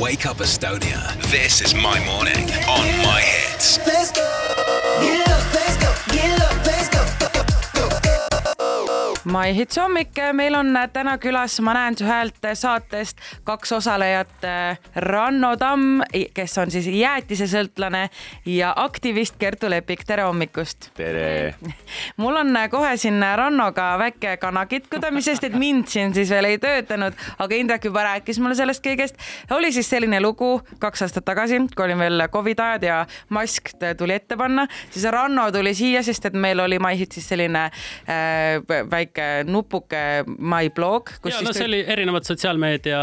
Wake Up Estonia. This is my morning on my hits. Let's go. Up, let's go. My Hits hommik, meil on täna külas Ma näen su häält saatest kaks osalejat. Ranno Tamm, kes on siis jäätisesõltlane ja aktivist Kertu Lepik, tere hommikust. tere! mul on kohe siin Rannoga väike kana kitkudamisest, et mind siin siis veel ei töötanud, aga Indrek juba rääkis mulle sellest kõigest. oli siis selline lugu kaks aastat tagasi, kui olin veel Covid ajad ja mask tuli ette panna, siis Ranno tuli siia, sest et meil oli My Hitsis selline äh, väike nupuke My blog. ja no see oli erinevad sotsiaalmeedia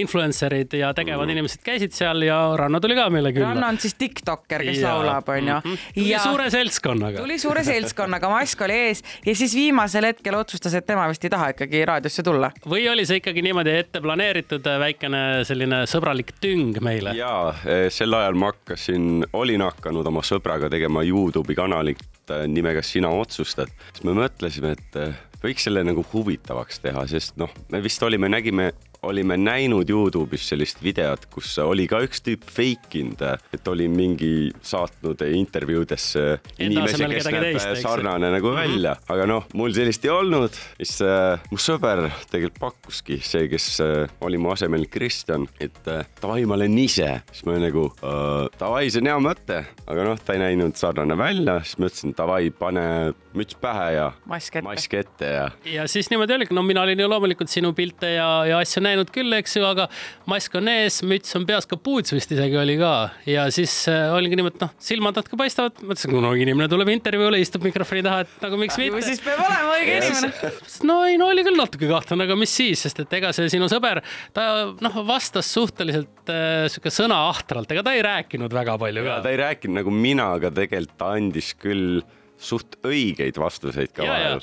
influencer'id ja tegevad mm. inimesed käisid seal ja Ranno tuli ka meile külla. Ranno on siis tiktokker, kes ja. laulab, onju. Mhm. tuli ja... suure seltskonnaga. tuli suure seltskonnaga, mask oli ees ja siis viimasel hetkel otsustas, et tema vist ei taha ikkagi raadiosse tulla. või oli see ikkagi niimoodi ette planeeritud väikene selline sõbralik tüng meile? ja sel ajal ma hakkasin, olin hakanud oma sõbraga tegema Youtube'i kanalit nimega Sina otsustad, siis me mõtlesime, et võiks selle nagu huvitavaks teha, sest noh, me vist olime, nägime olime näinud Youtube'is sellist videot, kus oli ka üks tüüp fake inud, et oli mingi saatnud intervjuudesse inimese, kes näeb sarnane nagu mm -hmm. välja, aga noh, mul sellist ei olnud. siis äh, mu sõber tegelikult pakkuski, see, kes äh, oli mu asemel Kristjan, et äh, davai, ma olen ise, siis ma nagu äh, davai, see on hea mõte, aga noh, ta ei näinud sarnane välja, siis ma ütlesin davai, pane müts pähe ja mask ette, mask ette ja. ja siis niimoodi oligi, no mina olin ju loomulikult sinu pilte ja, ja asju näinud näinud küll, eks ju, aga mask on ees, müts on peas, kapuuts vist isegi oli ka ja siis äh, oligi niimoodi, noh, silmad natuke paistavad, mõtlesin, kui no inimene tuleb intervjuule, istub mikrofoni taha, et nagu miks mitte. siis peab olema õige inimene. no ei, no oli küll natuke kahtlane, aga mis siis, sest et ega see sinu sõber, ta noh, vastas suhteliselt äh, sihuke sõnaahtralt, ega ta ei rääkinud väga palju ka. ta ei rääkinud nagu mina, aga tegelikult ta andis küll suht õigeid vastuseid ka vahel.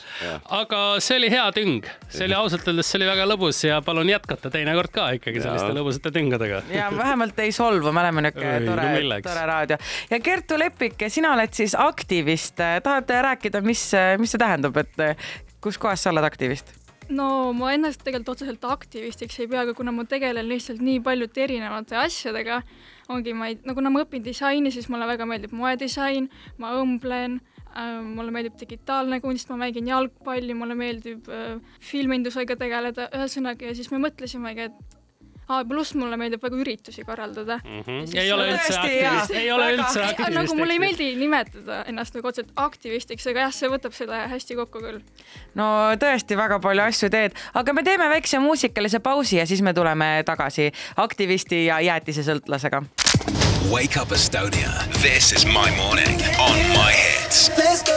aga see oli hea tüng, see oli ausalt öeldes, see oli väga lõbus ja palun jätkata teinekord ka ikkagi selliste lõbusate tüngadega. ja vähemalt ei solvu, me oleme niisugune tore no, tore raadio. ja Kertu Lepik, sina oled siis aktivist, tahad rääkida, mis, mis see tähendab, et kus kohas sa oled aktivist? No ma ennast tegelikult otseselt aktivistiks ei pea, aga kuna ma tegelen lihtsalt nii paljude erinevate asjadega, ongi ma ei, no kuna ma õpin disaini, siis mulle väga meeldib moedisain, ma õmblen Äh, mulle meeldib digitaalne kunst, ma mängin jalgpalli, mulle meeldib äh, filmindusega tegeleda, ühesõnaga, ja siis me mõtlesimegi, et aa, pluss mulle meeldib väga üritusi korraldada mm. -hmm. ei ole üldse aktivist, ei ole üldse aktivist. nagu mulle ei meeldi nimetada ennast nagu otseselt aktivistiks, aga jah, see võtab selle hästi kokku küll. no tõesti väga palju asju teed, aga me teeme väikse muusikalise pausi ja siis me tuleme tagasi aktivisti ja jäätisesõltlasega Wake Up Estonia. This is my morning on my hits. Let's go.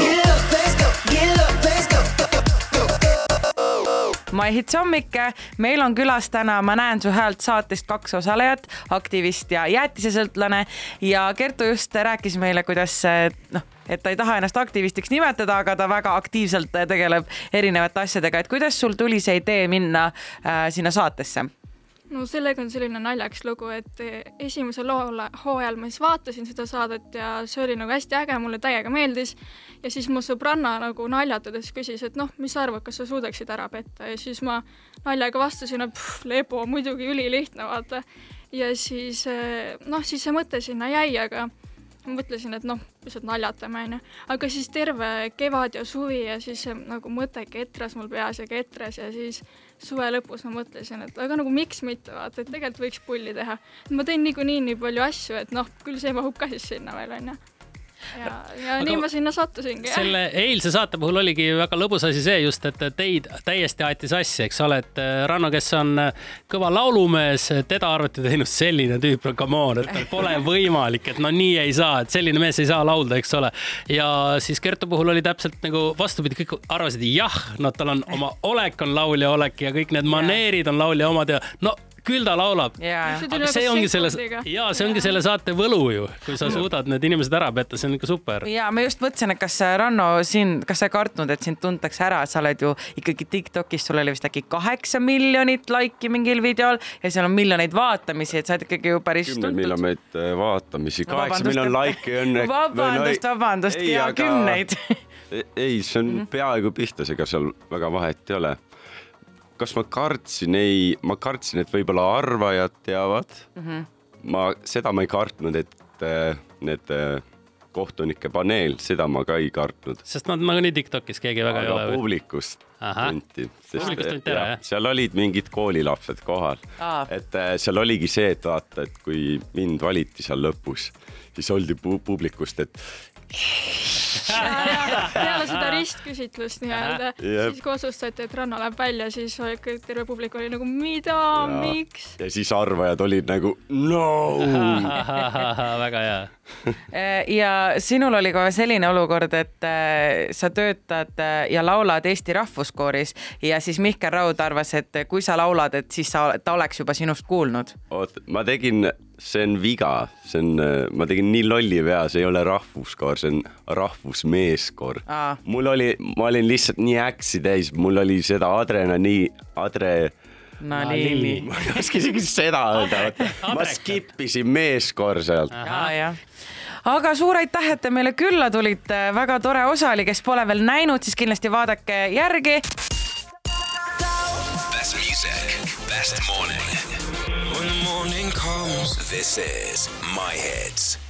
Get up, let's go. Get up, let's go. My Hits hommik, meil on külas täna Ma näen su häält saatest kaks osalejat, aktivist ja jäätisesõltlane ja Kertu just rääkis meile, kuidas noh, et ta ei taha ennast aktivistiks nimetada, aga ta väga aktiivselt tegeleb erinevate asjadega, et kuidas sul tuli see idee minna äh, sinna saatesse? No sellega on selline naljakas lugu, et esimesel loole, hooajal ma siis vaatasin seda saadet ja see oli nagu hästi äge, mulle täiega meeldis. ja siis mu sõbranna nagu naljatades küsis, et noh, mis sa arvad, kas sa suudaksid ära petta ja siis ma naljaga vastasin, et pff, lebo, muidugi ülilihtne, vaata. ja siis noh, siis see mõte sinna jäi, aga mõtlesin, et noh, lihtsalt naljatame, onju. aga siis terve kevad ja suvi ja siis nagu mõte ketras mul peas ja ketras ja siis suve lõpus ma mõtlesin, et aga nagu miks mitte, vaata, et tegelikult võiks pulli teha. ma teen niikuinii nii palju asju, et noh, küll see mahub ka siis sinna veel, onju ja, ja Aga nii ma sinna sattusingi. selle eilse saate puhul oligi väga lõbus asi see just, et teid täiesti aeti sassi, eks ole, et äh, Ranno, kes on äh, kõva laulumees, teda arvati teinud selline tüüp, come on, et pole võimalik, et no nii ei saa, et selline mees ei saa laulda, eks ole. ja siis Kertu puhul oli täpselt nagu vastupidi, kõik arvasid jah, no tal on oma olek on laulja olek ja kõik need maneerid on laulja omad ja no küll ta laulab. see ongi selle, ja see ongi selle saate võlu ju, kui sa suudad need inimesed ära petta, see on ikka super. ja ma just mõtlesin, et kas Ranno siin, kas sa ei kartnud, et sind tuntakse ära, et sa oled ju ikkagi Tiktokis, sul oli vist äkki kaheksa miljonit laiki mingil videol ja seal on miljoneid vaatamisi, et sa oled ikkagi ju päris tuntud. kümneid miljoneid äh, vaatamisi, kaheksa miljonit laiki õnne. vabandust, vabandust, ja aga... kümneid ei, see on mm -hmm. peaaegu pihtas, ega seal väga vahet ei ole kas ma kartsin, ei, ma kartsin, et võib-olla arvajad teavad mm. -hmm. ma, seda ma ei kartnud, et äh, need äh, kohtunike paneel, seda ma ka ei kartnud. sest nad nagunii Tiktokis keegi väga ei ole publikust tunti. Publikust tunti ära, jah? seal olid mingid koolilapsed kohal Aa. et äh, seal oligi see, et vaata, et kui mind valiti seal lõpus, siis oldi pu publikust, et peale seda ristküsitlust nii-öelda, siis kui otsustati, et Ranno läheb välja, siis oli kõik, terve publik oli nagu mida, miks? ja siis arvajad olid nagu no. väga hea. Äh, ja sinul oli ka selline olukord, et äh, sa töötad äh, ja laulad Eesti Rahvuskooris ja siis Mihkel Raud arvas, et kui sa laulad, et siis sa, ta oleks juba sinust kuulnud. oot, ma tegin, see on viga, see on, ma tegin nii lolli vea, see ei ole rahvuskoor, see on rahvusmeeskoor mul oli, ma olin lihtsalt nii äksi täis, mul oli seda adrenali, adre, no nii. ma ei oska isegi seda öelda, ma skip isin meeskoor sealt. aga suur aitäh, et te meile külla tulite, väga tore osa oli, kes pole veel näinud, siis kindlasti vaadake järgi. Best music, best morning. When the morning comes. This is My Hits.